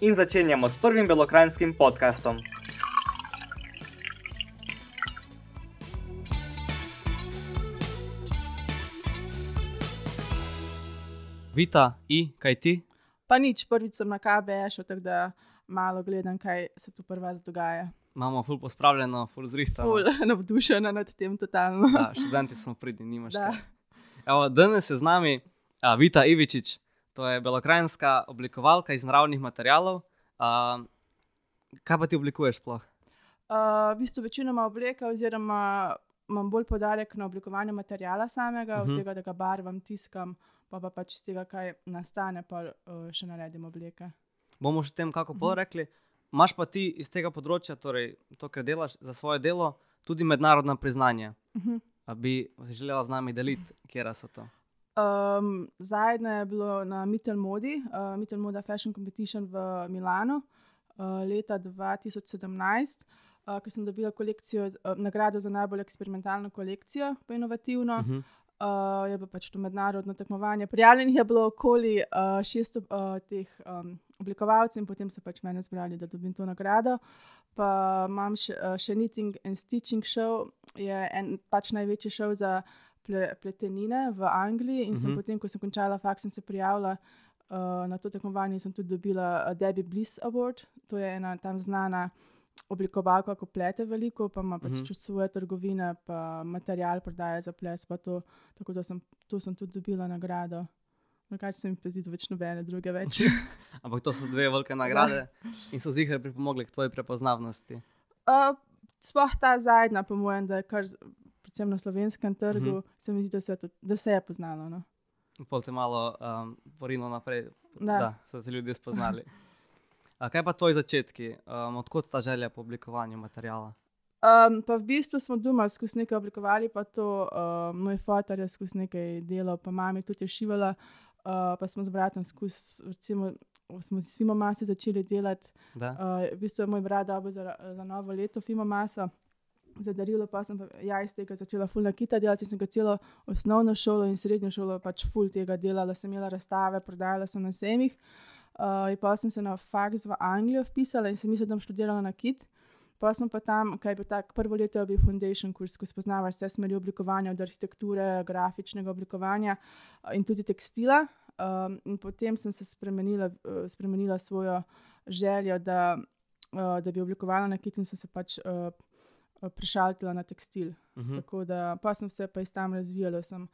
in začenjamo s prvim belokrajinskim podkastom. Vita, i, kaj ti? Pa nič, prvič sem na KBŠ, tako da malo gledam, kaj se tu prva dogaja. Imamo ful pospravljeno, ful zristano. Ful navdušena nad tem totalno. Da, študenti smo pridni, nimaš Da. kaj. Evo, danes je z nami a, Vita Ivičič, to je belokrajinska oblikovalka iz naravnih materialov. A, kaj pa ti oblikuješ sploh? Uh, v bistvu večinoma obleka, oziroma imam bolj podarek na oblikovanju materijala samega, uh Mhm. -huh. od tega, da ga barvam, tiskam, pa pa pač iz tega, kaj nastane, pa uh, še naredim obleke. Bomo še tem kako Mhm. pol rekli. Imaš pa ti iz tega področja, torej to, kar delaš za svoje delo, tudi mednarodna priznanja. Uh -huh. A bi si želela z nami deliti, kje so to? Um, Zadnje je bilo na Mittel Modi, uh, Mittel Moda Fashion Competition v Milanu uh, leta 2017, uh, ko sem dobila kolekcijo, uh, nagrado za najbolj eksperimentalno kolekcijo, pa inovativno. Uh -huh. Uh, je pa pač to mednarodno tekmovanje. Prijavljenih je bilo okoli uh, 600 uh, teh um, oblikovalcev, in potem so pač mene zbrali, da dobim to nagrado. Pa imam še, uh, še Knitting and Stitching Show, je en pač največji šov za ple, pletenine v Angliji. In sem Mhm. potem, ko sem končala faks, sem se prijavila uh, na to tekmovanje in sem tudi dobila uh, Debbie Bliss Award. To je ena tam znana oblikovalka, ko plete veliko, pa ima pač Mhm. tudi svoje trgovine, pa material prodaja za ples. pa To, tako da sem, tu sem tudi dobila nagrado. Drugače se mi zdi, da več nobene druge več. Ampak to so dve velike nagrade in so zihar pripomogle k tvoji prepoznavnosti. Uh, sploh ta zadnja, po mojem, da je kar, predvsem na slovenskem trgu, Mhm. uh -huh. se mi zdi, da se, tudi, da se je poznalo. No. Pol te malo um, porino naprej, da. Da. so se ljudje spoznali. A kaj pa tvoji začetki, um, odkot ta želja po oblikovanju materijala? Um, pa v bistvu smo doma skozi nekaj oblikovali, pa to uh, moj fotor je skozi nekaj delal, pa mami tudi je šivala, uh, pa smo z bratom skozi, recimo, smo z Fimo Masi začeli delati. Da? Uh, v bistvu je moj brat dobil za, za novo leto Fimo Maso. Za darilo pa sem pa ja iz tega začela fulna kita delati, sem ga celo osnovno šolo in srednjo šolo pač ful tega delala, sem imela razstave, prodajala sem na semih. Uh, in pa sem se na faks v Anglijo vpisala in sem mislila, da bom študirala na kit. Pa smo pa tam, kaj bi tako, prvo leto je bil foundation kurs, ko spoznavaš vse smeri oblikovanja, od arhitekture, grafičnega oblikovanja uh, in tudi tekstila. Um, in potem sem se spremenila, spremenila svojo željo, da, uh, da bi oblikovala na kit in sem se pač uh, prešaltila na tekstil. Uh -huh. Tako da pa sem se pa iz tam razvijala, sem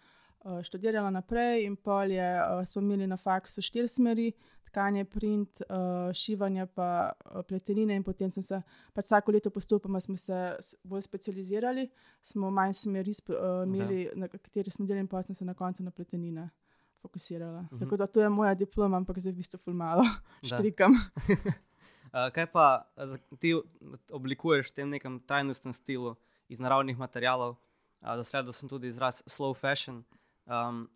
uh, študirala naprej in pol je, uh, smo imeli na faksu štiri smeri, tkanje, print, uh, šivanje, pa uh, pletenine in potem sem se, pač vsako leto postopoma smo se bolj specializirali, smo manj smeri sp, uh, imeli, na kateri smo delali in pa sem se na koncu na pletenine fokusirala. Uh Mhm. -huh. Tako da to je moja diploma, ampak zdaj v bistvu ful malo Da. štrikam. Uh, kaj pa za- ti oblikuješ v tem nekem trajnostnem stilu iz naravnih materialov? Uh, Zasledil sem tudi izraz slow fashion. Um,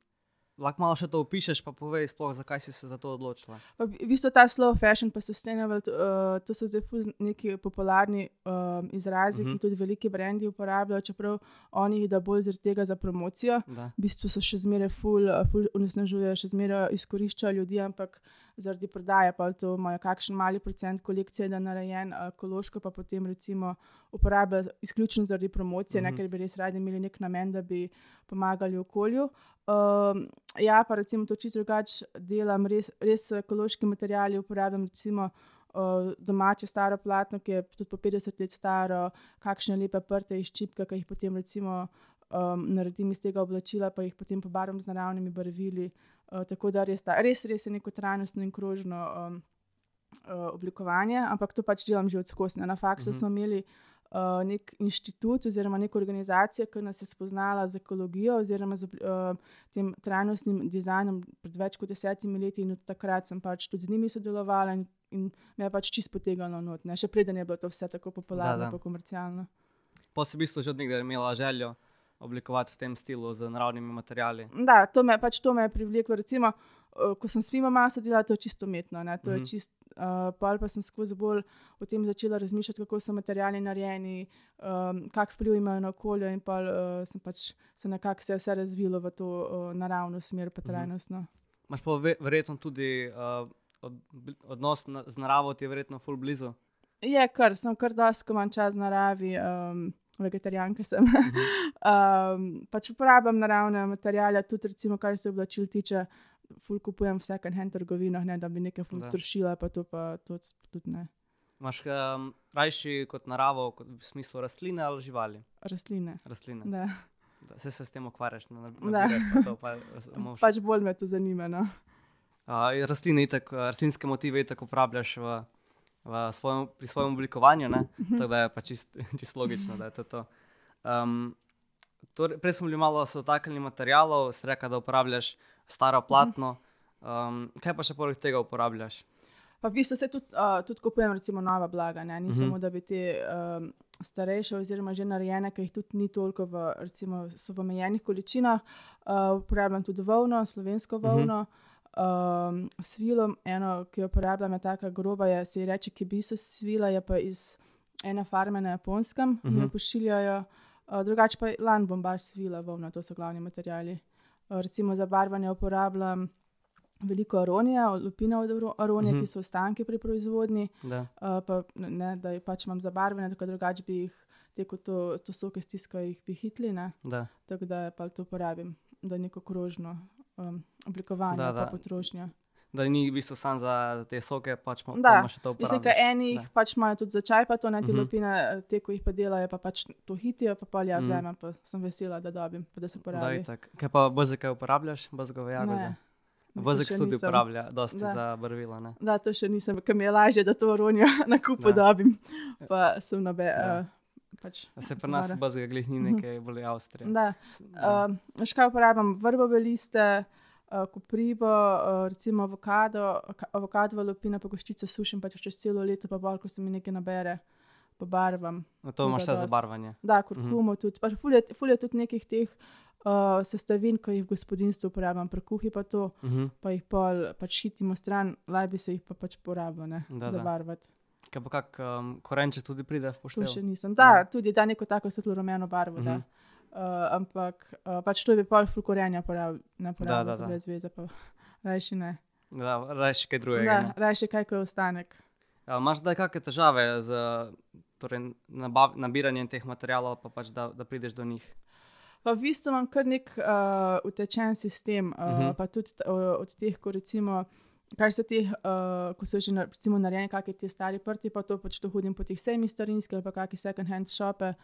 lahko malo še to opišeš, pa povej, sploh, zakaj si se za to odločila. Pa v bistvu ta slow fashion, pa sustainable, uh, to so zdaj neki popularni um, izrazi, uh Mhm. -huh. ki tudi veliki brendi uporabljajo, čeprav oni jih da bolj zaradi tega za promocijo. Da. V bistvu so še zmeraj ful, uh, ful onesnažujejo, še zmeraj izkoriščajo ljudi, ampak zaradi prodaje pa to imajo kakšen mali procent kolekcije, da je narejen uh, ekološko, pa potem recimo uporabljajo izključno zaradi promocije, uh Mhm. -huh. ne ker bi res radi imeli nek namen, da bi pomagali okolju. Um, ja, pa recimo to čisto drugače delam, res, res ekološki materiali uporabljam recimo uh, domače staro platno, ki je tudi po 50 let staro, kakšne lepe prte iz čipka, ki jih potem recimo um, naredim iz tega oblačila, pa jih potem pobarvam z naravnimi barvili. Uh, tako da res, ta, res, res je neko trajnostno in krožno um, uh, oblikovanje, ampak to pač delam že od skosne. Na faksu Mhm. uh -huh. smo imeli uh, nek inštitut oziroma neko organizacijo, ki nas je spoznala z ekologijo oziroma z uh, tem trajnostnim dizajnom pred več kot desetimi leti in od takrat sem pač tudi z njimi sodelovala in in me je pač čisto potegnilo not, ne? še preden je bilo to vse tako popularno Da, da. in komercialno. Pa si v bistvu že od nekdaj imela željo oblikovati v tem stilu z naravnimi materiali. Da, to me, pač to me je privleklo. Recimo, eh, ko sem s Fima maso delala, to je čisto umetno. Ne? To Mhm. je čist, uh, pol pa sem skozi bolj o tem začela razmišljati, kako so materiali narejeni, um, kak vpliv imajo na okolje, in pol uh, sem pač se nekako vse, vse razvilo v to uh, naravno smer, pa Mhm. trajnostno. Imaš pa ve- verjetno tudi uh, od, odnos na, z naravo, ti je verjetno ful blizu. Je kar, sem kar dosti, ko imam čas v naravi, um, vegetarijanka sem. Um, pač uporabljam naravne materiale, tudi recimo, kar se oblačil tiče. Ful kupujem v second hand trgovinah, ne da bi nekaj ful trošila, pa to pa c- tudi ne. Imaš um, rajši kot naravo, kot v smislu rastline ali živali? Rastline. Rastline. Da. Da, se, se s tem ukvarjaš, na, na, Da. na to, pa, samo še- Pač bolj me to zanima. No. Uh, rastline, itak, rastlinske motive tako uporabljaš v svojem, pri svojem oblikovanju, ne? tako da je pač čist, čist logično, da je to. to. Um, torej, prej smo bili malo sotakljeni materijalov, si rekel, da uporabljaš staro platno. Um, kaj pa še poleg tega uporabljaš? Pa v bistvu se tudi, uh, tudi kupujem recimo nova blaga, ne? ni Mhm. samo da bi te um, starejše oziroma že narejene, ki jih tudi ni toliko v, recimo, so v omejenih količinah. Uh, uporabljam tudi volno, slovensko volno. Um, svilo, eno, ki jo uporabljam, je tako groba, je, se ji reče kibiso svila, je pa iz ene farme na japonskem, uh -huh. mi jo Mhm. pošiljajo. Uh, drugače pa lan bombar svila, volna, to so glavni materiali. Uh, recimo za barvanje uporabljam veliko aronija, lupine od aro- aronije, uh Mhm. -huh. ki so ostanki pri proizvodnji, Da. uh, pa ne, da jih pač imam zabarvene, tako drugače bi jih teko to, to soke stiskajo, jih bi hitli? Da. tako da pa to uporabim, da je neko krožno um, oblikovanje, Da, da, da. pa potrošnja. da ni v bistvu samo za te soke, pač pa, Da, pa še to Mislim, uporabljaš. da eni jih Da. pač imajo tudi za čaj, pa to ne te Mhm. lupine, te, ko jih pa delajo, pa pač to hitijo, pa pa ja Mhm. vzamem, pa sem vesela, da dobim, pa da se Da, porabi. itak. Kaj pa bezike uporabljaš, bezgove jagode? Ne, še tudi nisem. uporablja, dosti Da. za barvila. Ne? Da, to še nisem, ker mi je lažje, da to oronjo na kupu Da. dobim. Pa sem na be. Ja. Uh, pač, A Se pri nas bezike glih ni Mhm. nekaj bolj Avstrije. Da. Da. Uh, veš kaj uporabljam? Vrbove liste, uh, koprivo, uh, recimo avokado, avokado lupine, pa goščice sušim pač čez celo leto, pa bolj, ko se mi nekaj nabere, pobarvam. No, to imaš vse za barvanje. Da, kurkumo tudi. Pač ful je, ful je tudi nekih teh uh, sestavin, ki jih v gospodinstvu uporabljam, pri kuhi pa to, Mhm. pa jih pol pač hitimo stran, laj bi se jih pa pač porabilo, ne, Da, da. zabarvati. Kaj pa kak um, korenče tudi pride v To poštev? še nisem. Da, Ja. tudi da neko tako svetlo rumeno barvo. Mhm. -huh. uh, ampak uh, pač to bi pol fulkorenja porabljal, ne Da, porabljal, da, za da. brez veze, pa rajši ne. Da, rajši kaj drugega. Da, ne. rajši kaj, ko je ostanek. Ja, imaš da kakšne težave z torej, nabav, nabiranjem teh materijalov, pa pač da, da prideš do njih? Pa v bistvu imam kar nek uh, utečen sistem, uh, uh Mhm. -huh. pa tudi uh, od teh, ko recimo. Kar se teh, uh, ko so že na- recimo narejeni, kakšni ti stari prti, pa to pač to hodim po teh semi starinskih ali pa kakšni second hand shope,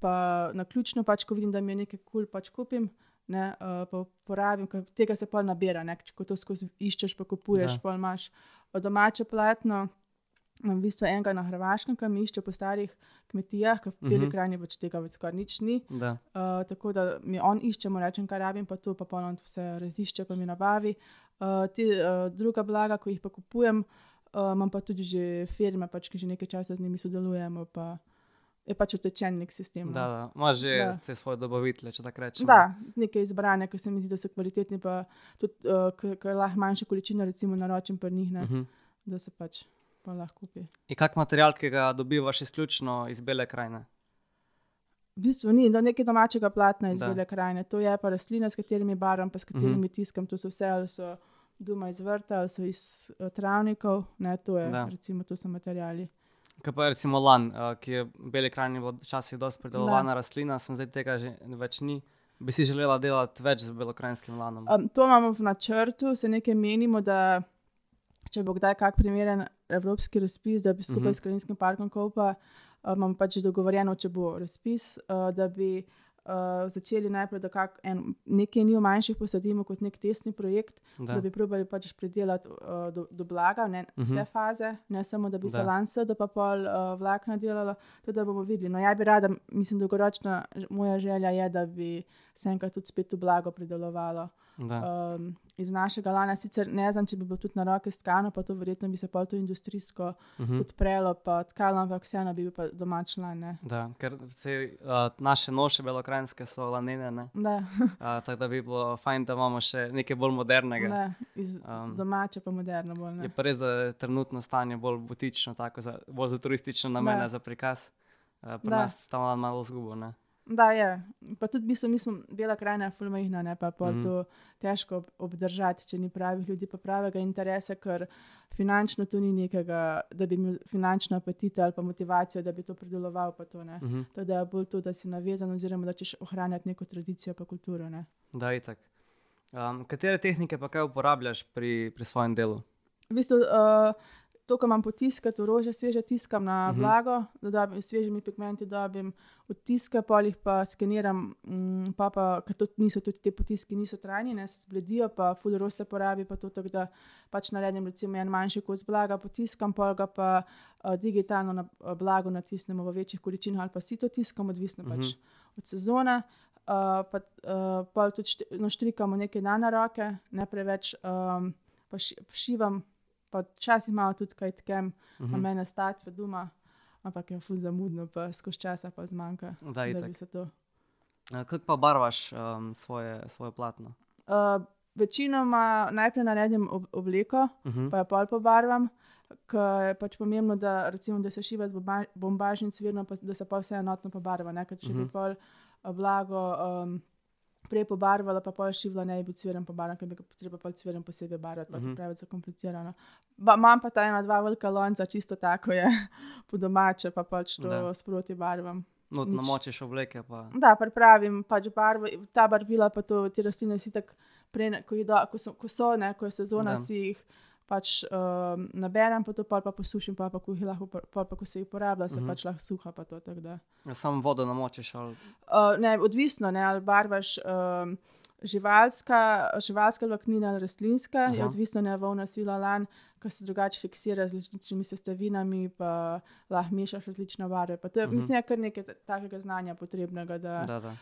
pa na ključno pač, ko vidim, da mi je nekaj kul, cool, pač kupim, ne, uh, pa porabim, ker tega se pa nabira, ne, ko to skozi iščeš, pa kupuješ, Da. pa imaš uh, domače platno. V bistvu enega na Hrvaškem, ki mi išče po starih kmetijah, ker v Beli Mhm. krajini pač tega več skoraj nič ni. Da. Uh, tako da mi on išče, mu rečem, kaj rabim, pa to pa polno vse razišče, pa mi nabavi. Uh, te uh, druga blaga, ko jih pa kupujem, uh, imam pa tudi že firme, pač, ki že nekaj časa z njimi sodelujemo. Pa je pač utečen nek sistem. no. Da, da. Imaš že Da. svoje dobavitele, če tako rečem. Da, nekaj izbrane, ki se mi zdi, da so kvalitetni, pa tudi, uh, ker lahko manjše količine, recimo, naročim pri njih, ne, uh Mhm. -huh. da se pač pa lahko kupi. In kak material, ki ga dobivaš izključno iz bele krajine? V bistvu ni do nekaj domačega platna iz Da. bele krajine, to je pa rastlina, s katerimi barvam, pa s katerimi mm -hmm. tiskam. To so vse, ali so doma iz vrta, ali so iz uh, travnikov, ne, to je, Da. recimo, to so materiali. Kaj pa recimo lan, uh, ki je v bele krajini včasih dosti predelovana Da. rastlina, sem zdaj tega že več ni. Bi si želela delati več z belokrajinskim lanom? Um, to imamo v načrtu, se nekaj menimo, da če bo kdaj kak primeren evropski razpis, da bi skupaj Mhm. mm -hmm. s Krajinskim parkom Kopa, uh, imamo pač dogovorjeno, če bo razpis, uh, da bi uh, začeli najprej, da kak, en, nekaj njih manjših posadimo kot nek testni projekt, da, da bi probali pač predelati uh, do, do blaga, ne, Mhm. vse faze, ne samo da bi se Da. lanse, da pa pol uh, vlakna delala, to da bomo videli. No, ja bi rada, mislim, dolgoročna ž- moja želja je, da bi se enkrat tudi spet v blago predelovalo. Da. um, iz našega lana. Sicer ne znam, če bi bilo tudi na roke stkano, pa to verjetno bi se pa to industrijsko Uh mhm. podprlo, pa tkalo, ampak vseeno bi bil pa domač lan. Ne. Da, ker te, uh, naše noše belokrajinske so lanene, ne? Da, uh, tako da bi bilo fajn, da imamo še nekaj bolj modernega. ne, iz, Um, domače pa moderno bolj. Je Ne. pa res, da je trenutno stanje bolj butično, tako za, bolj za turistične namene, Da. za prikaz. Uh, pri Da. nas tam malo zgubo. Ne? Da, je. Pa tudi mi smo, mi smo bela krajina, fulmajhna, ne pa Mhm. mm. to težko ob, obdržati, če ni pravih ljudi, pa pravega interesa, ker finančno to ni nekega, da bi imel finančno apetit ali pa motivacijo, da bi to predeloval. Pa to, ne. Uh -huh. to, da je bolj to, da si navezan, oziroma da češ ohranjati neko tradicijo in kulturo. Ne. Da, itak. Um, katere tehnike pa kaj uporabljaš pri, pri svojem delu? V bistvu, uh, to, ko imam potiskati, orože sveže tiskam na Mhm. vlago, da dobim svežimi pigmenti, dobim odtiske, polih pa skeniram, mm, pa pa, ker to niso tudi te potiski, niso trajni, ne zbledijo, pa full rož se porabi, pa to tako, da pač naredim recimo en manjši kos blaga, potiskam, pol ga pa uh, digitalno na uh, blago natisnemo v večjih količinah ali pa si to tiskam, odvisno pač Mhm. od sezone. Uh, pa uh, pol tudi šti, no, štrikamo nekaj dana roke, ne preveč, um, pa ši, šivam, pa včasih malo tudi kaj tkem, uh Uh -huh. stati v doma, ampak je fuz zamudno, pa skozi časa pa zmanjka. Da, da bi se to. Kako pa barvaš um, svoje, svoje platno? Uh, večinoma najprej naredim ob, obleko, Uh -huh. pa jo pol pobarvam. Ker je pač pomembno, da, recimo, da se šiva z bomba- bombažnim cvirnom, pa da se pa vse enotno pobarva. Ne? Ker če uh -huh. bi Mhm. pol uh, blago um, prej pobarvala, pa pol šivla, ne bi cviren pobarvan, ker bi ga treba pol cviren posebej barvati, pa uh Mhm. -huh. preveč zakomplicirano. Ba, imam pa ta ena, dva velika lonca, čisto tako je, po domače, pa pač to Da. sproti barvam. No, nič. namočiš obleke. Pa. Da, pripravim pač barvo, ta barvila, pa to, te rastline si tako, ko, ko, so, ko so, ne, ko je sezona, da. si jih pač um, naberem, pa to pol pa posušim, pa, pa, ko, lahko, pol pa ko se jih uporablja, se uh -huh. pač lahko suha. Pa to. Ja, Samo vodo namočiš. Ali... uh, ne, odvisno, ne, ali barvaš. Um, Živalska, živalska vlaknina ali rastlinska, Aha. je odvisno ne volna svila lan, ki se drugače fiksira z različnimi sestavinami, pa lahko mešaš različne barve. Pa To je, uh Mhm. -huh. Mislim, je kar nekaj ta- takega znanja potrebnega. Da, Da, da.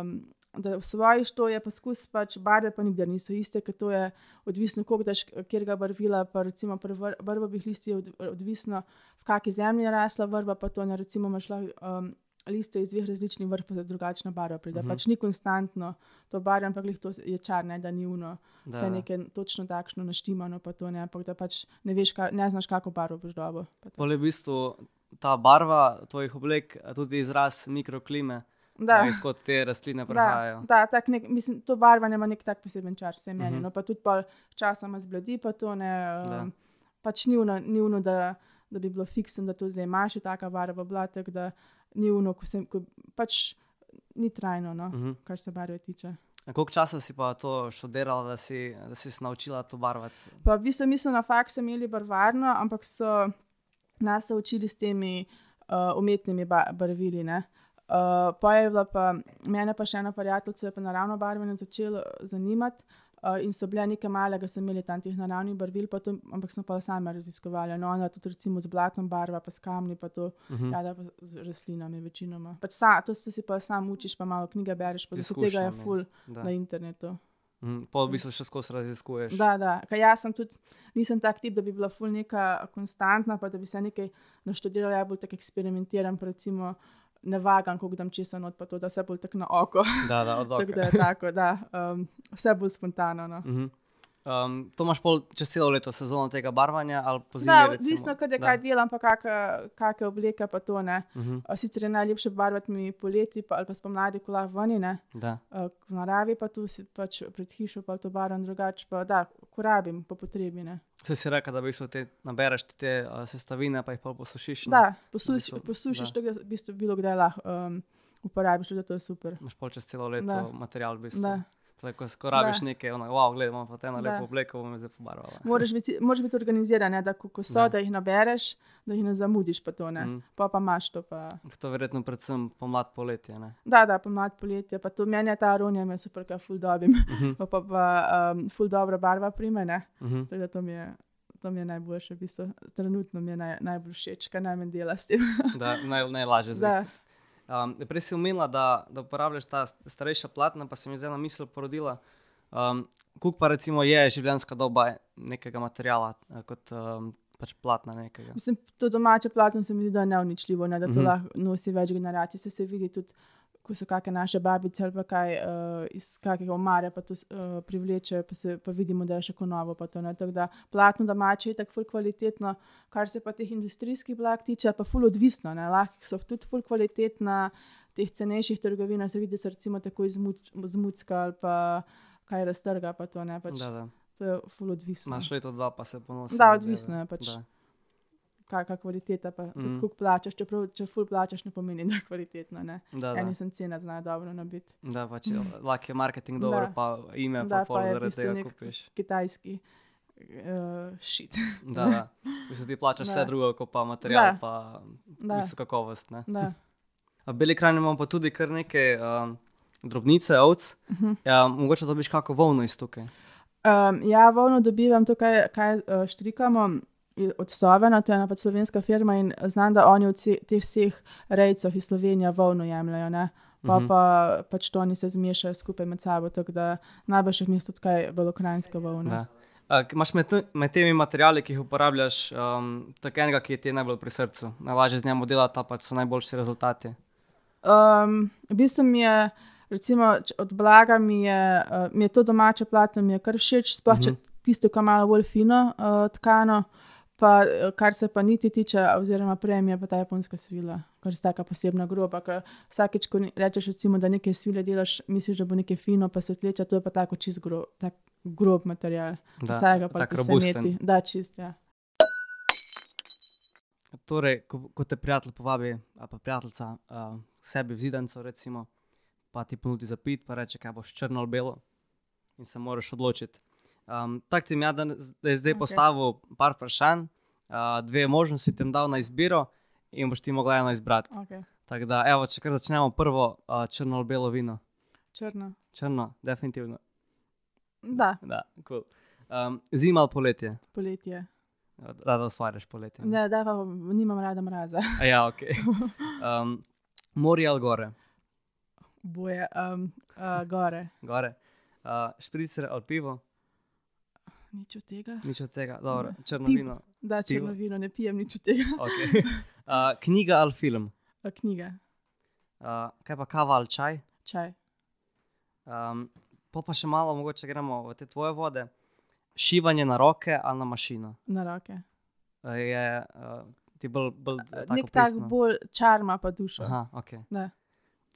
um, da osvojiš to, je poskus, pač barve pa nikdar niso iste, ker to je odvisno, koliko daš kjer ga barvila. Pa recimo pri vr- vrbovih listih je od, odvisno, v kakšni zemlji je rasla vrba, pa to ne recimo imaš lahko. Um, Liste iz dveh različnih vrst, pa za drugačna barva pride. Uh Mhm. -huh. Pač ni konstantno to barva, ampak glih to je čar, ne, da ni uno, Da, vse da. nekaj točno takšno naštimano, pa to ne, ampak da pač ne veš, ka, ne znaš, kako barvo boš dobil. pa tako. Pol je v bistvu ta barva tvojih oblek tudi izraz mikroklime, Da. izkot te rastline Da, prihajajo. da tak nek, mislim, to barvanje ima nek tak poseben čar, se meni. Mhm. Uh -huh. no, pa tudi pol časoma zbledi, pa to ne. Da. Um, pač ni uno, ni uno da, da bi bilo fiksno, da to zdaj imaš, taka barva bila, tako da ni uno, ko se, ko, pač ni trajno, no, uh Mhm. -huh. kar se barve tiče. A Koliko časa si pa to študirala, da si, da si se naučila to barvati? Pa v bistvu mi smo na faksu imeli barvarno, ampak so nas so učili s temi uh, umetnimi ba barvili. ne. Uh, pa je bila pa mene pa še ena prijateljica, je pa naravno barvanje začelo zanimati. Uh, in so bile nekaj malega, so imeli tam teh naravnih barvil, pa to, ampak smo pa sami raziskovali. No, ona tudi recimo z blatom barva, pa s kamni, pa to, Uh -huh. ja, da pa z rastlinami večinoma. Pač sa, to si pa sam učiš, pa malo knjige bereš, pa se tega je izkušnjami, ful Da. na internetu. Mhm. Pol v bistvu še skozi raziskuješ. Da, da. Kaj jaz sem tudi, nisem tak tip, da bi bila ful neka konstantna, pa da bi se nekaj naštudirala, ja bolj tako eksperimentiram, pa recimo ne vagam, koliko dam česa not, pa to, da se bolj tako na oko. Da, da, od tako oka. da je tako, da um, vse bolj spontano. No. Mhm. Um, to imaš pol čez celo leto sezono tega barvanja ali pozimi? Da, odvisno, kaj je Da. kaj delam, pa kakšne obleke, pa to ne. Mhm. Uh, Sicer je najlepše barvati mi poleti pa, ali pa spomladi, ko lahko vani, ne. Da. Uh, v naravi pa tu si pač pred hišo, pa to barvam drugače, pa da, ko rabim, po potrebi, ne. Saj si rekel, da v bistvu te nabereš te, uh, sestavine, pa jih pol posušiš. ne? Da, posuš, bistvu, posušiš da. tega, v bistvu bilo kdaj lahko um, uporabiš, tudi to je super. Imaš pol čez celo leto Da. material v bistvu. Da. Tako, ko rabiš Da. nekaj, ono, wow, gledaj, imam pa te Da. lepo obleko, bom zdaj pobarvala. Moraš biti, moraš biti organiziran, ne, da ko, so, Da. da. jih nabereš, da jih ne zamudiš, pa to ne. Mm. Pa pa imaš to. Pa. To je verjetno predvsem pomlad poletje. Ne? Da, da, pomlad poletje, pa to meni je ta aronija, me super, kaj ful dobim. Mhm. pa pa, pa um, ful dobra barva prime, ne. Mhm. Tako da to mi je. To mi je najboljše, v bistvu. trenutno mi je naj, najbolj všeč, kaj najmanj dela s tem. Da, naj, najlažje Da. zdaj. Um, prej si omenila, da, da uporabljaš ta starejša platna, pa se mi je zdaj na misel porodila. Um, Kuk pa recimo je življenjska doba nekega materijala, eh, kot um, pač platna nekega. Mislim, to domače platno se mi zdi, da je neuničljivo, ne, da to Mhm. lahko nosi več generacij. Se, se vidi tudi, ko so kakšne naše babice ali pa kaj uh, iz kakega omare, pa to uh, privleče, pa, se, pa vidimo, da je še konovo. To, ne, tako da platno domače je tako ful kvalitetno, kar se pa teh industrijskih blag tiče, pa ful odvisno. ne, Lahko so tudi ful kvalitetna, teh cenejših trgovin, se vidi, recimo tako izmucka ali pa kaj raztrga, pa to ne. Pač, Da, da. To je ful odvisno. Imaš leto, dva, pa se ponosi. Da, odvisno je pač. Da. Kakšna kvaliteta, pa tudi Mhm. koliko plačaš. Čeprav, če ful plačaš, ne pomeni, da je kvalitetno. Ne? Da, da. Eni sem cena, znajo dobro nabiti. da pač lahko je marketing dobro, Da. pa ime Da, pa pa je zaradi tega kupiš. Kitajski uh, šit. Da, da. V bistvu ti plačaš Da. vse drugo, kot pa material, Da. pa v bistvu kakovost. Ne? Da. V Beli krajini imamo pa tudi kar nekaj um, drobnice, ovc. Uh -huh. Ja, mogoče dobiš kako volno iz tukaj. um, ja, volno dobivam to, kaj, kaj uh, štrikamo. Od Sovena, to je ena pač slovenska firma, in znam, da oni od teh vseh rejcev iz Slovenije volno jemljajo. Ne? Pa, Mhm. pa pač to oni se zmešajo skupaj med sabo, tako da najbrž je mesto tudi kaj belokranjsko volno. Da. K- Imaš med, med temi materiali, ki jih uporabljaš, um, tako enega, ki je ti najbolj pri srcu, najlažje z njim delati, pa pač so najboljši rezultati. Um, v bistvu mi je, recimo, od blaga mi je, uh, mi je to domače platno, mi je kar všeč, sploh če Mhm. tisto, ki ima malo bolj fino uh, tkano. Pa, eh, kar se pa niti tiče, oziroma prej je pa ta japonska svila, kar je taka posebna groba. Vsakeč, ko rečeš, recimo, da nekaj svile delaš, misliš, da bo nekaj fino, pa se odleče, to je pa tako čist grob, tak grob material. Da, Vsaj ga pa robusten. preseneti. Da, čist, ja. Torej, ko, ko te prijatelj povabi, ali pa prijateljica uh, sebi v zidanco, recimo, pa ti ponudi za pit, pa reče, kaj boš črno ali belo, in se moraš odločiti. Um, Tako ti je, da, je zdaj okay. postavil par vprašanj, uh, dve možnosti ti dal na izbiro, in boš ti mogla eno izbrati. Okay. Tako da, evo, če kar začnemo prvo, uh, črno ali belo vino. Črno. Črno, definitivno. Da, Da, cool. um, zima ali poletje, poletje. rada ustvarjaš poletje. Ne, da pa nimam rada mraza. A Ja, ok. Um, morje ali gore, Boje, um, uh, gore. gore. Uh, špricer ali pivo, Nič od tega. nič od tega, dobro, črno Pivo. vino. Da, Pivo. črno vino, ne pijem nič od tega. Okay. Uh, knjiga ali film, A knjiga, uh, kaj pa kava ali čaj. čaj. Um, po pa še malo, mogoče gremo v te tvoje vode. Šivanje na roke ali na mašino. Na roke. Uh, je uh, ti bolj, bolj tako Nek tak pristno? bolj čarma pa dušo. Aha, okay. Da.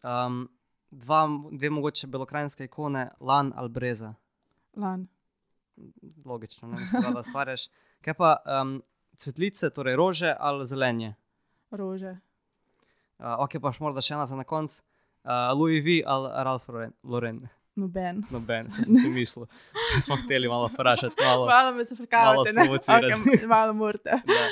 um, dva, dve mogoče belokrajinske ikone, lan ali breza. Lan. Logično, ne mislim, da stvariš. Kaj pa um, cvetlice, torej rože ali zelenje? Rože. Uh, ok, pa še morda še ena za na konec. Uh, Louis V. ali Ralph Lauren. Noben. Noben, se sem si mislil. Se smo hteli malo vprašati. Malo. Malo me se malo prekavate, ne? sprovocirati. Okay, malo morate. Da.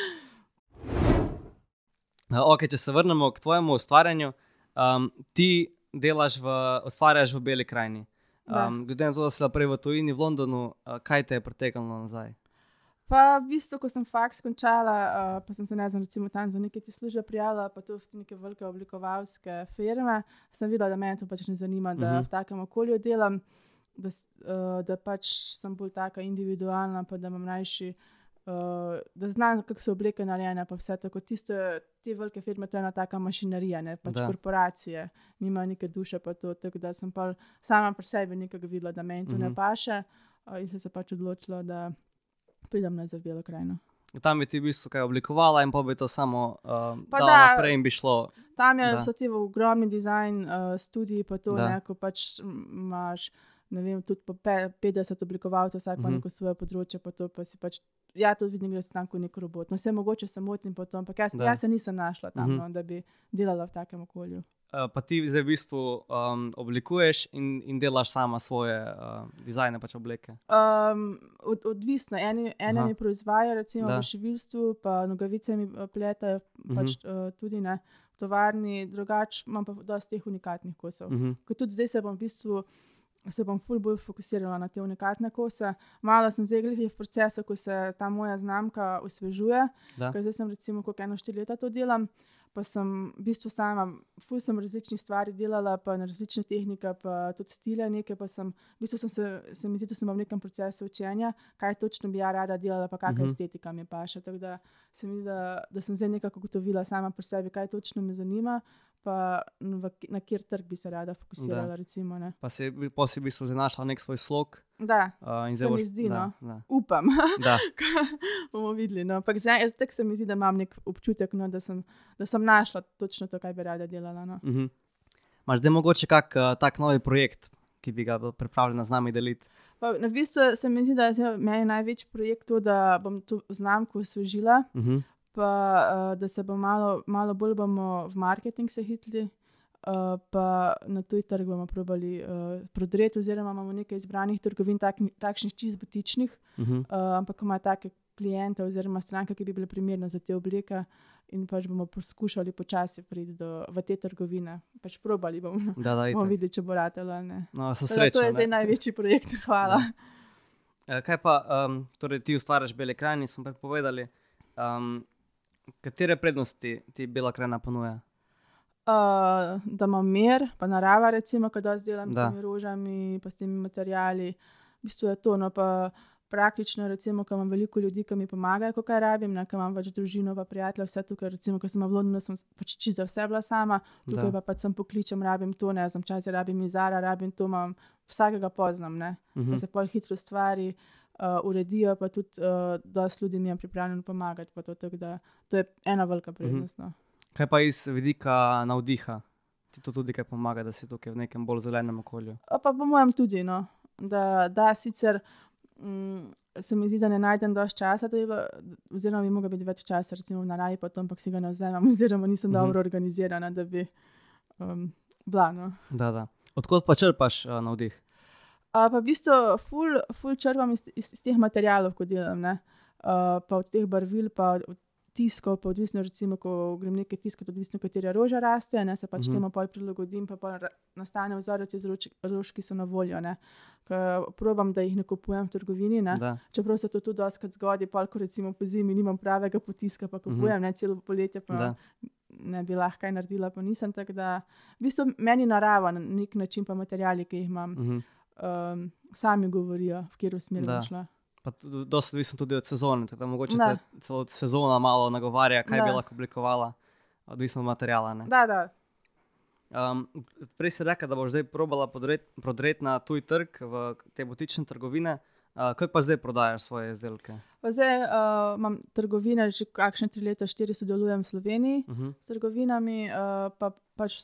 Uh, ok, če se vrnemo k tvojemu ustvarjanju, um, ti delaš v, ustvarjaš v Beli krajini. Um, glede na to, da si prej v tujini v Londonu, uh, kaj te je pritekalo nazaj? Pa v bistvu, ko sem faks končala, uh, pa sem se ne znam, recimo tam za neke te službe prijavila, pa to v neke velike oblikovalske firme, sem videla, da me to pač ne zanima, da Mhm. v takem okolju delam, da, uh, da pač sem bolj taka individualna, pa da imam najši. Uh, da znam, kako so obleke narejene, pa vse tako. Tisto, te velike firme, to je ena taka mašinerija, ne pač Da. korporacije, nima neke duše, to. Tako da sem pa sama pri sebi nekaj videla, da meni to ne Mhm. paše, uh, in sem se pač odločila, da pridem nazaj v Belo krajino. Tam bi ti v bistvu kaj oblikovala in pa bi to samo uh, Pa da. naprej in bi šlo. Tam je, so ti ogromni dizajn uh, studiji, pa to, Da. ne, ko pač imaš, ne vem, tudi po pe, 50 oblikovalcev, vsak ima Mhm. neko svoje področje, pa to pa si pač. Ja, to vidim, da sem tam kot nek robot. No, vse mogoče se motim po tom, ampak jaz, Da. jaz se nisem našla tam, Mhm. no, da bi delala v takem okolju. Uh, pa ti zdaj v bistvu um, oblikuješ in, in delaš sama svoje uh, dizajne, pač obleke. Um, od, odvisno, eni, ene Aha. mi proizvajajo, recimo Da. v šivilstvu, pa nogavice mi eh, pletajo, pač, uh, tudi ne v tovarni, drugače imam pa dosti teh unikatnih kosov. Uh -huh. Ko tudi zdaj se bom v bistvu se bom ful bolj fokusirala na te unikatne kose. Malo sem zdaj glih v procesu, ko se ta moja znamka osvežuje. Ker Zdaj sem recimo kot eno štiri leta to delam. Pa sem v bistvu sama, ful sem različnih stvari delala, pa na različne tehnike, pa tudi stile neke. Pa sem, v bistvu sem se, se mi zdi, da sem v nekem procesu učenja, kaj točno bi ja rada delala, pa kakšna Mhm. uh -huh. estetika mi paše. Tako da se mi zdi, da, da sem zdaj nekako ugotovila sama pri sebi, kaj točno me zanima, pa v, na kjer trg bi se rada fokusirala. Da. Recimo, ne. Pa si pa si v bistvu našla nek svoj slog. da, Uh, Se zdaj mi boš- zdi, da, no. Da, upam. da. bomo videli. No. Ampak zdaj jaz tako se mi zdi, da imam nek občutek, no, da, sem, da sem našla točno to, kaj bi rada delala. No. Mhm. Imaš zdaj mogoče kak uh, tak novi projekt, ki bi ga pripravljena z nami deliti? Pa, na bistvu se mi zdi, da je meni največji projekt to, da bom to znamko osvežila, Mhm. Pa uh, da se bo malo, malo bolj bomo v marketing se hitli. Uh, pa na tuj trg bomo probali uh, prodreti, oziroma imamo nekaj izbranih trgovin, tak, takšnih čist butičnih, Mhm. uh, ampak ima take klijente oziroma stranke, ki bi bile primerne za te oblike. In pač bomo poskušali počasi priti do, v te trgovine. Pač probali bomo, Da, da, bomo videli, če bo ratelo ali ne. No, da srečni. to je zdaj največji projekt. Hvala. Eh, Kaj pa, um, torej ti ustvarjaš bele krajine, smo prepovedali. Um, katere prednosti ti bela krajina ponuja? Uh, da imam mir, pa narava, recimo, ko da delam s Da. temi rožami, pa s temi materiali. V bistvu je to. No, pa praktično, recimo, ko imam veliko ljudi, ki mi pomagajo, ko kaj rabim, ne, ko imam več družino, pa prijatelje, vse tukaj, recimo, ko sem v Londonu, sem pač čisto za vse bila sama, tukaj Da. pa pač sem pokličem, rabim to, ne znam, čas rabim izara, rabim to, imam vsakega poznam, ne, Mhm. da se pol hitro stvari. Uh, uredijo pa tudi, uh, da s ljudmi je pripravljen pomagati. pa To, tako da, to je ena velika prednost. No. Kaj pa iz vidika navdiha? Ti to tudi kaj pomaga, da si tukaj v nekem bolj zelenem okolju? A Pa po mojem tudi, no. da, da sicer mm, se mi zdi, da ne najdem dovolj časa, bilo- oziroma bi mogla biti več časa, recimo v naravi, pa to, ampak si ga ne vzamem, oziroma nisem Mhm. uh -huh. dobro organizirana, da bi um, bila. No. Da, da. Odkot pa črpaš uh, navdih? A pa v bistvu ful, ful črpam iz, iz, iz teh materialov, ko delam, ne. uh, pa od teh barvil, pa od tiskov, pa odvisno, recimo, ko grem nekaj tiskati, odvisno, katera roža raste, ne se pač Mhm. uh -huh. temu pol prilagodim, pa, pa nastane vzorec iz rož, ki so na voljo. Ne. Ko Probam, da jih ne kupujem v trgovini. Ne. Da. Čeprav se to tudi doskrat zgodi, pol, ko recimo po zimi nimam pravega potiska, pa kupujem, uh -huh. ne celo poletje, pa Da. ne bi lahko kaj naredila, pa nisem. tako Da, v bistvu meni narava na nek način, pa materiali, ki jih imam, Mhm. Um, sami govorijo, v katero smer bom šla. Dosti odvisno tudi od sezone, tako da mogoče Da. celo sezona malo nagovarja, kaj Da. bi lahko oblikovala, odvisno od materiala. Ne? Da, da. Um, prej si rekel, da boš zdaj probala prodreti na tuj trg, v te butične trgovine. Uh, kako pa zdaj prodajaš svoje izdelke? Pa zdaj uh, imam trgovine, že kakšne tri leta, štiri sodelujem v Sloveniji Uh -huh. s trgovinami, uh, pa pač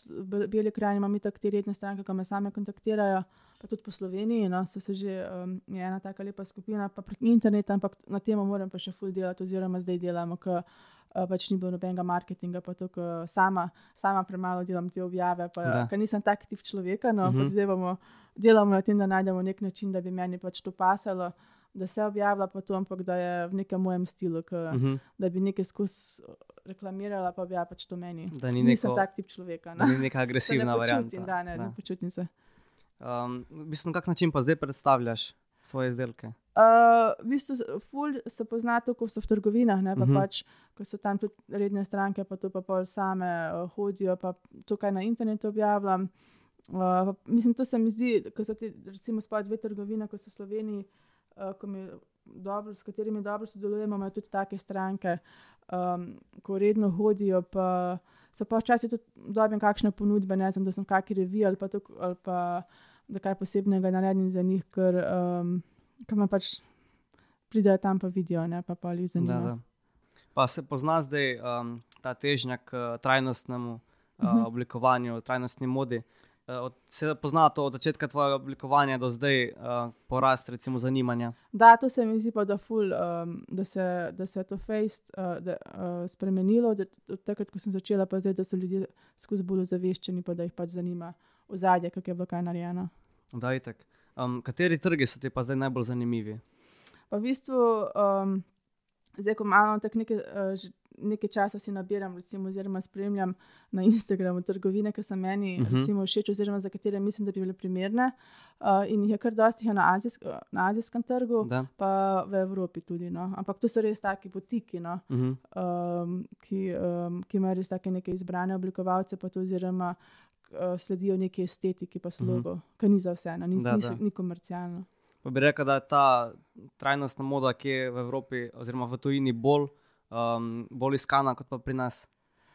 Beli krajini imam itak te redne stranke, ki me same kontaktirajo, pa tudi po Sloveniji. No, so se že um, je ena taka lepa skupina, pa prek interneta, ampak na tem moram pa še full delati, oziroma zdaj delamo, ker uh, pač ni bilo nobenega marketinga, pa to, ker sama, sama premalo delam te objave, pa ker nisem tak tip človeka, no, Mhm. ampak zdaj bomo delamo na tem, da najdemo nek način, da bi meni pač to pasalo. Da se objavlja, pa to, ampak da je v nekem mojem stilu, k, Uh -huh. da bi nekaj skozi reklamirala, pa bi ja pač to meni. Da ni Nisem neko- tak tip človeka. Da No. ni neka agresivna ne varianta. počutim, da, ne, ne počutim se. Um, v bistvu, na kak način pa zdaj predstavljaš svoje izdelke? Uh, v bistvu ful se pozna to, ko so v trgovinah, ne, pa Mhm. uh -huh. pač, ko so tam tudi redne stranke, pa to pa pol same uh, hodijo, pa tukaj na internetu objavljam. Uh, pa mislim, to se mi zdi, ko so ti, recimo, sploh dve trgovine, ko so v Sloveniji, uh, ko mi dobro, s katerimi dobro sodelujemo, imajo tudi take stranke, um, ko redno hodijo. Pa, se pa včasih tudi dobim kakšne ponudbe, ne znam, da sem kakšen revij ali pa, tuk, ali pa da kaj posebnega naredim za njih, ker um, ker me pač pridejo tam pa vidijo, ne pa pa jih Da, zanima. da. Pa se pozna zdaj um, ta težnja k trajnostnemu uh, Mhm. oblikovanju, trajnostni modi. Uh, od, se pozna to od začetka tvojega oblikovanja do zdaj uh, porast recimo zanimanja. Da, to se mi zdi pa, da, ful, um, da, se, da se je to fejst uh, da, uh, spremenilo, da, od takrat, ko sem začela, pa zdaj, da so ljudje skozi bolj ozaveščeni, pa da jih pač zanima ozadje, kako je bilo kaj narejeno. Da, itak. Um, kateri trgi so ti pa zdaj najbolj zanimivi? Pa v bistvu, um, zdaj, ko imamo tako neke uh, nekaj časa si nabiram, recimo, oziroma spremljam na Instagramu trgovine, ki so meni uh Mhm. -huh. recimo, všeč, oziroma za katere mislim, da bi bile primerne. Uh, in jih je kar dosti na, azijsk, na azijskem trgu, Da. pa v Evropi tudi. No. Ampak to so res taki botiki, no, Mhm. um, ki, um, ki imajo res take neke izbrane oblikovalce, pa to oziroma uh, sledijo neki estetiki, pa slogo, uh -huh. ki ni za vse, no, ni, Mhm. Da, ni, da. ni komercialno. Pa bi rekel, da je ta trajnostna moda, ki je v Evropi oziroma v tujini bolj, um, bolj iskana kot pa pri nas.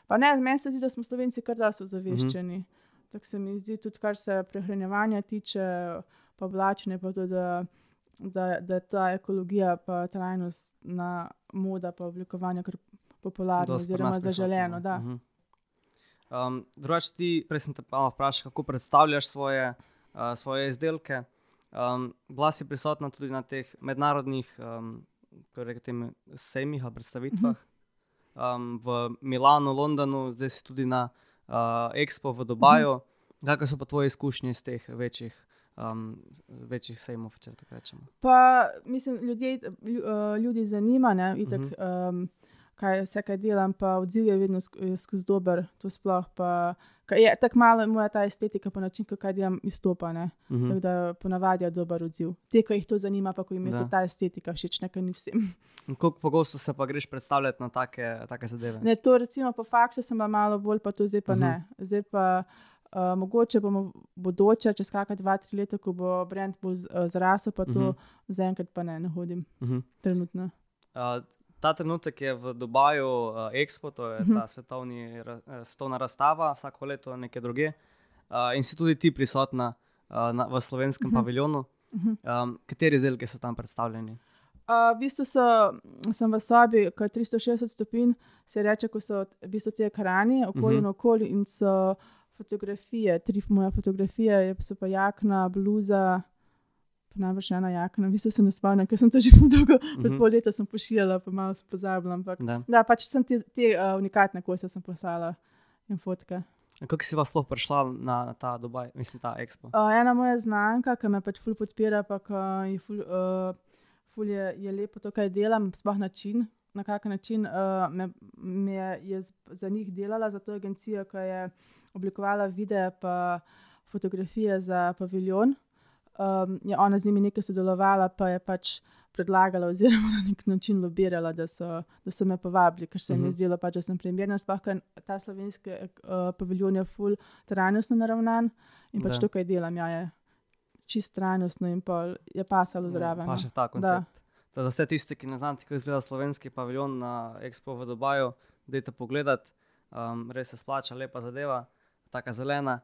Pa ne, meni se zdi, da smo Slovenci kar da so Mhm. zaveščeni. Mm -hmm. Tako se mi zdi, tudi kar se prehranjevanja tiče, pa oblačenja, pa to, da, da, da je ta ekologija, pa trajnostna moda, pa oblikovanje kar popularno, Dosti pri oziroma zaželeno. ne. Da. Mhm. Um, Drugač, ti, prej sem te pa vprašal, kako predstavljaš svoje, uh, svoje izdelke. Um, bila si prisotna tudi na teh mednarodnih um, torej tem sejmih ali predstavitvah um, v Milanu, Londonu, zdaj si tudi na uh, Expo v Dubaju. Kakšne so pa tvoje izkušnje iz teh večjih, um, večjih sejmov, če tako rečemo? Pa mislim, ljudje, lju- eh, ljudi zanima, ne, itak, Mhm. um, kaj vse kaj delam, pa odziv je vedno skozi dober, to sploh. Pa, je tako malo moja ta estetika, pa način, kako delam, izstopa. Ne. Mhm. Tako da ponavadi je dober odziv. Te, ki jih to zanima, pa ko jim je Da. ta estetika všeč, nekaj ni vsem. Koliko pogosto se pa greš predstavljati na take, take zadeve? Ne, to recimo po faksu sem bila malo bolj, pa to zdaj pa Mhm. ne. Zdaj pa uh, mogoče bomo bodoče, čez kakšna dva, tri leta, ko bo brand bolj eh, zrasel, pa to Mhm. zaenkrat pa ne, ne hodim Mhm. trenutno. Uh, ta trenutek je v Dubaju uh, Expo, to je Mhm. ta svetovni, ra- eh, svetovna razstava, vsako leto nekje druge. Uh, in si tudi ti prisotna uh, na, v slovenskem Mhm. paviljonu. Mhm. Um, kateri izdelki so tam predstavljeni? Uh, v bistvu so, sem v sobi, ko je 360 stopinj, se reče, ko so v bistvu te ekrani, okoli Mhm. in okoli, in so fotografije, tri moje fotografije, je pa jakna, bluza, pa najbrž še ena jakna, v bistvu se ne spomnim, ker sem to že dolgo, pred Mhm. pol leta sem pošiljala, pa malo se pozabila. Ampak Da. da, pač sem te, te uh, unikatne kose sem poslala in fotke. Kako si vas sploh prišla na, na ta Dubaj, mislim, ta Expo? Uh, ena moja znanka, ki me pač ful podpira, pa ki je, ful, uh, ful je, je lepo to, kaj delam, sploh način, na kak način uh, me, me je, za njih delala, za to agencijo, ki je oblikovala videe pa fotografije za paviljon. Um, je ona z njimi nekaj sodelovala, pa je pač predlagala, oziroma na nek način lobirala, da so, da so me povabili, ker se jim Mhm. je zdelo, pač, da sem primerna. Sploh, ker ta slovenski uh, paviljon je full trajnostno naravnan in pač Da. to, kar delam, ja, je čist trajnostno in pa je pasalo zraven. Pa no. še ta koncept. Da. Za vse tiste, ki ne znate, kako izgleda slovenski paviljon na Expo v Dubaju, dajte pogledat. Um, res se splača, lepa zadeva, tako zelena.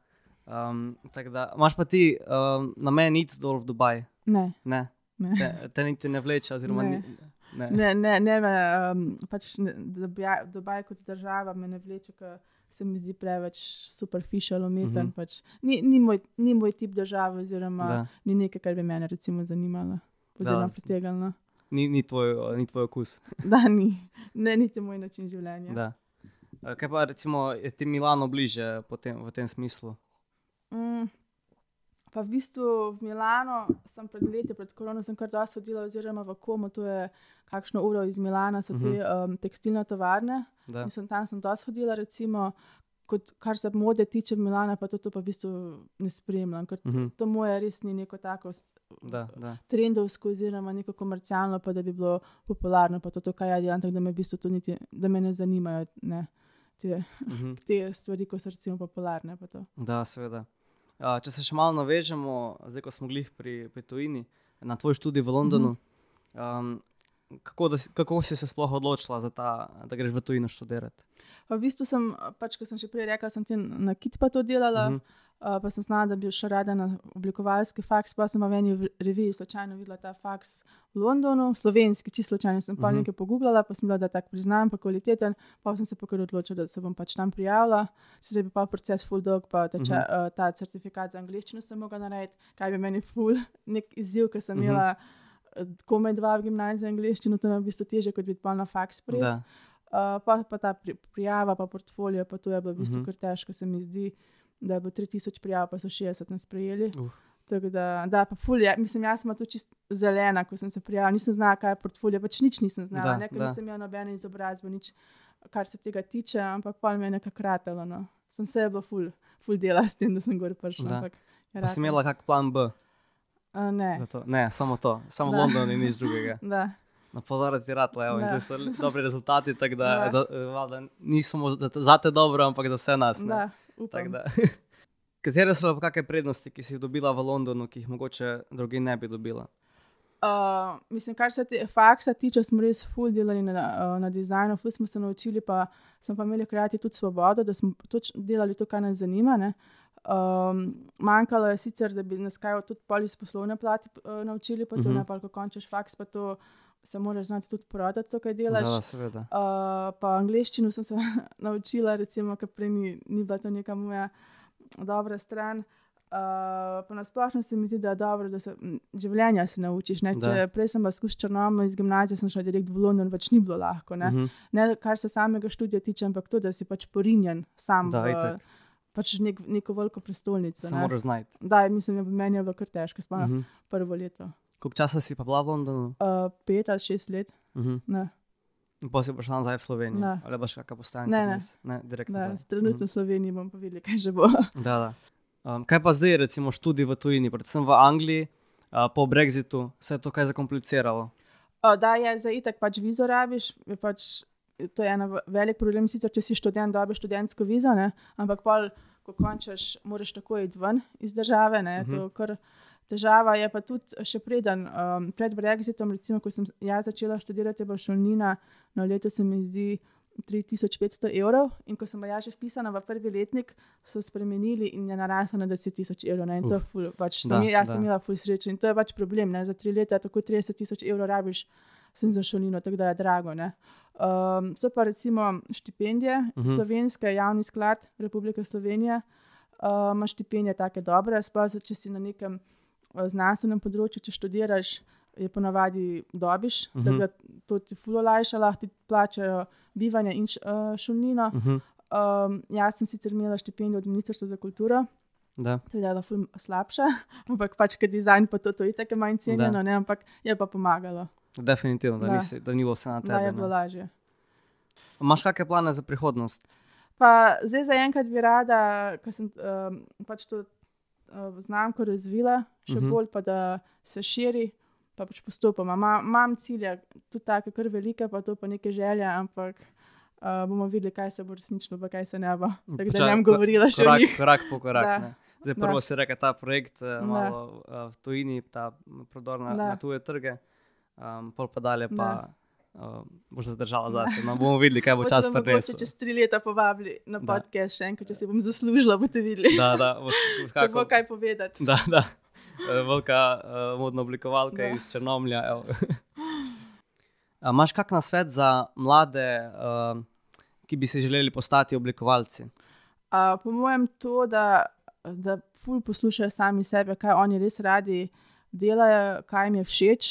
Um, da, imaš pa ti um, namen iti dol v Dubaj? Ne, Ne, ne. te, te niti ne vleče. Oziroma, Ne. ni, ne. Ne, ne, ne me, um, pač ne, Dubaj, Dubaj kot država me ne vleče, ker se mi zdi preveč superficial, umeten. Mhm. Uh -huh. pač, ni, ni, moj, ni moj tip države, oziroma Da. ni nekaj, kar bi mene recimo zanimalo. Oziroma Da. pritegnilo. Ni, ni, tvoj, ni tvoj okus. Da, ni, ne, niti moj način življenja. Da. Kaj pa recimo je ti Milano bliže tem, v tem smislu? Mm, pa v bistvu v Milano sem pred leti, pred korono, sem kar dosti hodila, oziroma v Komo, to je kakšno uro iz Milana, so te um, tekstilne tovarne. Da. In sem tam sem dosti hodila, recimo, kot, kar se mode tiče Milana, pa to, to pa v bistvu ne spremljam, ker Mhm. to moje res ni neko tako Da, da. trendovsko, oziroma neko komercialno, pa da bi bilo popularno, pa to, to kaj jaz delam, tako da me v bistvu to niti, da me ne zanimajo ne, te, Mhm. te stvari, ko so recimo popularne. Da, seveda. Uh, če se še malo navežemo, zdaj ko smo glih pri, pri tujini, na tvoj študij v Londonu, um, kako, da, kako si se sploh odločila, ta, da greš v tujino študirati? V bistvu sem, pač, kot sem že prej rekla, sem ti na Kitpa to delala, uh Mhm. -huh. Uh, pa sem znala, da bi šla rada na oblikovalski faks. Pa sem v eni reviji slučajno videla ta faks v Londonu, slovenski, čisto slučajno sem pa uh Mhm. -huh. nekaj pogooglala, pa sem bila, da je tak priznan, pa kvaliteten. Pa sem se pa kar odločila, da se bom pač tam prijavila. Sicer bi pa proces full dog, pa ta, uh Mhm. -huh. uh, ta certifikat za angliščino sem mogla narediti, kaj bi meni full nek izziv, ker sem Mhm. imela uh, komaj dva v gimnaziji angliščino, to je v bistvu teže, kot bi pa na faks prijela. Uh, pa, pa ta pri, prijava, pa portfolio, pa to je bilo v bistvu Mhm. uh -huh. kar težko, se mi zdi, da je bilo 3000 prijav, pa so 60 nas sprejeli. Uh. Tako da, da, pa ful, ja, mislim, jaz sem tu čist zelena, ko sem se prijavila, nisem znala, kaj je portfolio, pač nič nisem znala, Da, ne, ker da. nisem imela nobene izobrazbe, nič kar se tega tiče, ampak pa mi je nekako ratalo. No. Sem se je bilo ful, ful dela s tem, da sem gor prišla. Da. ampak je ratalo. imela kak plan B? A, ne. za to? Ne, samo to, samo Da. London in nič drugega. Da. Na podlagi ti rad, evo, Da. zdaj so dobri rezultati, tako da, Da. eh, valjda, ni samo za, za te dobro, ampak za vse nas. ne. Da, upam. Da. Katere so pa kakšne prednosti, ki si jih dobila v Londonu, ki jih mogoče drugi ne bi dobila? Uh, mislim, kar se te faksa tiče, smo res full delali na, uh, na dizajnu, ful smo se naučili, pa smo pa imeli hkrati tudi svobodo, da smo delali to, kar nas zanima. Ne. Um, manjkalo je sicer, da bi nas kaj tudi pol iz poslovne plati uh, naučili, pa to Mhm. ne pa, ko končaš faks, pa to se moraš znati tudi prodati, to, kaj delaš. Da, seveda. Uh, pa angliščino sem se naučila, recimo, ker prej ni, ni bila to neka moja dobra stran. Uh, pa nasplošno se mi zdi, da je dobro, da se življenja se naučiš. Ne? Da. Če prej sem bila črnomo iz gimnazije, sem šla direkt v London, pač ni bilo lahko. Ne? Mhm. ne kar se samega študija tiče, ampak to, da si pač porinjen sam Da, v itak. pač nek, neko veliko prestolnico. Se ne. moraš znajti. Da, mislim, da meni je bilo kar težko, sploh uh. -huh. prvo leto. Koliko časa si pa bila v Londonu? Uh, pet ali šest let. Mhm. Ne, In pa si prišla nazaj v Slovenijo. Ne. Ali baš kakšna postajanka? Ne, ne. vmes? ne direkt da, nazaj. trenutno v Sloveniji bom pa videla, kaj že bo. Mhm. Da, da. Um, kaj pa zdaj, recimo, študij v tujini, predvsem v Angliji, uh, po Brexitu, se je to kaj zakompliciralo? O, da je za itak pač vizo rabiš, pač, to je en velik problem, sicer če si študent, dobiš študentsko vizo, ne? ampak pol, ko končaš, moraš takoj iti ven iz države. Ne? Mhm. To je kar Težava je pa tudi še preden, um, pred Brexitom, recimo, ko sem jaz začela študirati, je bila šolnina na leto, se mi zdi, 3500 evrov. In ko sem bila jaz že vpisana v prvi letnik, so spremenili in je narasla na 10 tisoč evrov. Ne? In to je Uf. ful, pač Da, sem, jaz sem da. imela ful srečo in to je pač problem. Ne? Za tri leta tako 30 tisoč evrov rabiš sem za šolino, tako da je drago. Ne? Um, so pa recimo štipendije, uh Mhm. -huh. slovenske, javni sklad Republike Slovenije uh, ima štipendije take dobre, sploh če si na nekem znanstvenem področju, če študiraš, je ponavadi dobiš, uh -huh. da Mhm. bi to ti fulo lajša, lahko ti plačajo bivanje in š, uh, šolnino. Uh -huh. Um, jaz sem sicer imela štipendijo od Ministrstva za kulturo, Da. to je bila ful slabša, ampak pač, ker dizajn pa to, to je tako manj cenjeno, ne, ampak je pa pomagalo, Definitivno, da, Da. nisi, da ni bilo vse na da je tebi. bilo ne. lažje. Imaš kakšne plane za prihodnost? Pa zdaj zaenkrat bi rada, ker sem um, pač to znamko razvila, še uh Mhm. -huh. bolj pa da se širi, pa pač postopoma. Ma, imam cilje, tudi tako, kar velike, pa to pa neke želje, ampak uh, bomo videli, kaj se bo resnično, pa kaj se ne bo. Tako da ne bom govorila še Korak, korak po korak. Da. ne. Zdaj, Da. prvo si rekel, ta projekt, eh, Da. malo eh, v tujini, ta prodor na, Da. na tuje trge, um, pol pa dalje pa Da. Uh, boš zadržala zase. No, bomo videli, kaj bo čas prinesel. boste čez tri leta povabili na podcast še enkrat, če si bom zaslužila, boste videli. Da, da, boš, boš Če bo kako, kaj povedati. da, da. Eh, Velika uh, modna oblikovalka Da. iz Črnomlja. A Imaš kak na svet za mlade, uh, ki bi si želeli postati oblikovalci? Uh, po mojem, to, da, da ful poslušajo sami sebe, kaj oni res radi delajo, kaj jim je všeč.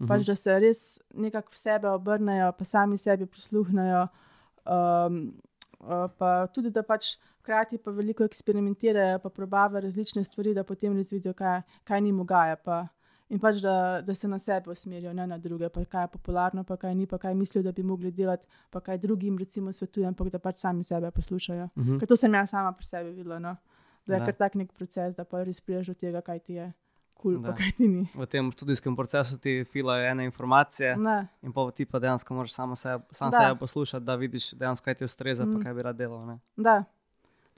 Mhm. Pač, da se res nekako v sebe obrnejo, pa sami sebi prisluhnejo. Um, uh, pa tudi, da pač hkrati pa veliko eksperimentirajo, pa probavajo različne stvari, da potem res vidijo, kaj, kaj jim ugaja. Pa, in pač, da, da se na sebe usmerijo, ne na druge, pa kaj je popularno, pa kaj ni, pa kaj mislijo, da bi mogli delati, pa kaj drugim recimo svetujem, ampak da pač sami sebe poslušajo. Mhm. Ker to sem jaz sama pri sebi videla. No? Da je Da. kar tak nek proces, da pa res priješ do tega, kaj ti je kul, cool, Da. pa kaj ti ni. V tem študijskem procesu ti filajo ene informacije, Ne, in pa ti pa dejansko moraš samo sebe, sam sebe poslušati, da vidiš dejansko, kaj ti ustreza, mm. Mm. pa kaj bi rad delal. Ne? da.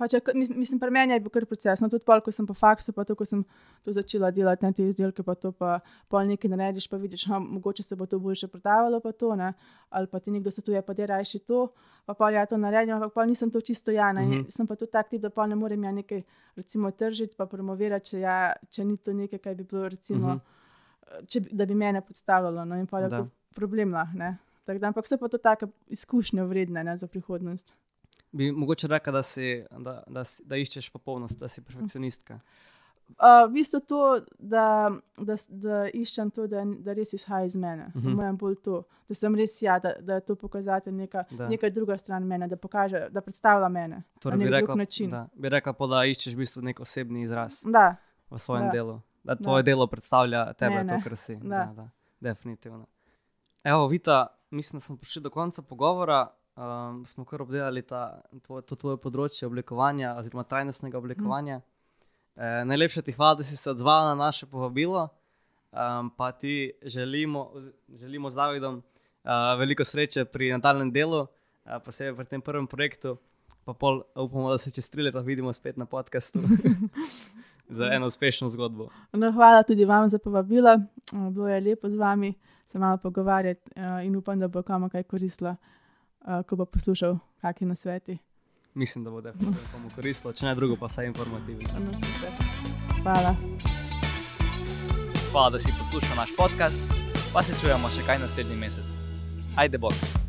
Pač, je mislim, pri meni je bil kar proces. No, tudi pol, ko sem po faksu, pa to, ko sem to začela delati, ne te izdelke, pa to pa pol nekaj narediš, pa vidiš, da mogoče se bo to boljše prodavalo, pa to, ne? ali pa ti nekdo svetuje, pa da rajši to, pa pol ja to naredim, ampak pol nisem to čisto jana. Mm Mhm. -hmm. Sem pa tudi tak tip, da pol ne morem ja nekaj recimo tržiti, pa promovirati, če, ja, če ni to nekaj, kar bi bilo recimo, mm. -hmm. če, da bi mene predstavljalo. No, in pa je to problem lahko. ne. Tako Da, ampak so pa to take izkušnje vredne ne, za prihodnost. Bi mogoče rekel, da, si, da, da, si, da iščeš popolnost, da si perfekcionistka. Uh, v bistvu to, da, da, da iščem to, da, da res izhaja iz mene. Uh Mhm. -huh. Mojem bolj to, da sem res ja, da, da je to pokazatelj neka, Da. neka druga stran mene, da, pokaže, da predstavlja mene Torej, na nek rekla, drug način. da, bi rekla pa, da iščeš v bistvu nek osebni izraz Da, v svojem Da. delu. Da tvoje delo predstavlja tebe, Mene. to, kar si. Da. Da, da, definitivno. Evo, Vita, mislim, da smo prišli do konca pogovora. Um, smo kar obdelali ta, tvoj, to tvoje področje oblikovanja, oziroma trajnostnega oblikovanja. Mm. E, najlepša ti hvala, da si se odzvala na naše povabilo. Um, pa ti želimo, želimo z Davidom uh, veliko sreče pri nadaljem delu, uh, posebej pri tem prvem projektu. Pa pol upamo, da se čez tri leta vidimo spet na podkastu za eno uspešno zgodbo. No, hvala tudi vam za povabilo. Bilo je lepo z vami se malo pogovarjati uh, in upam, da bo komu kaj koristilo, uh, ko bo poslušal kakšne nasveti. Mislim, da bo definitivno komu koristilo, če ne drugo, pa vsaj informativno. No, hvala. Hvala, da si poslušal naš podcast, pa se čujemo še kaj naslednji mesec. Ajde, bog.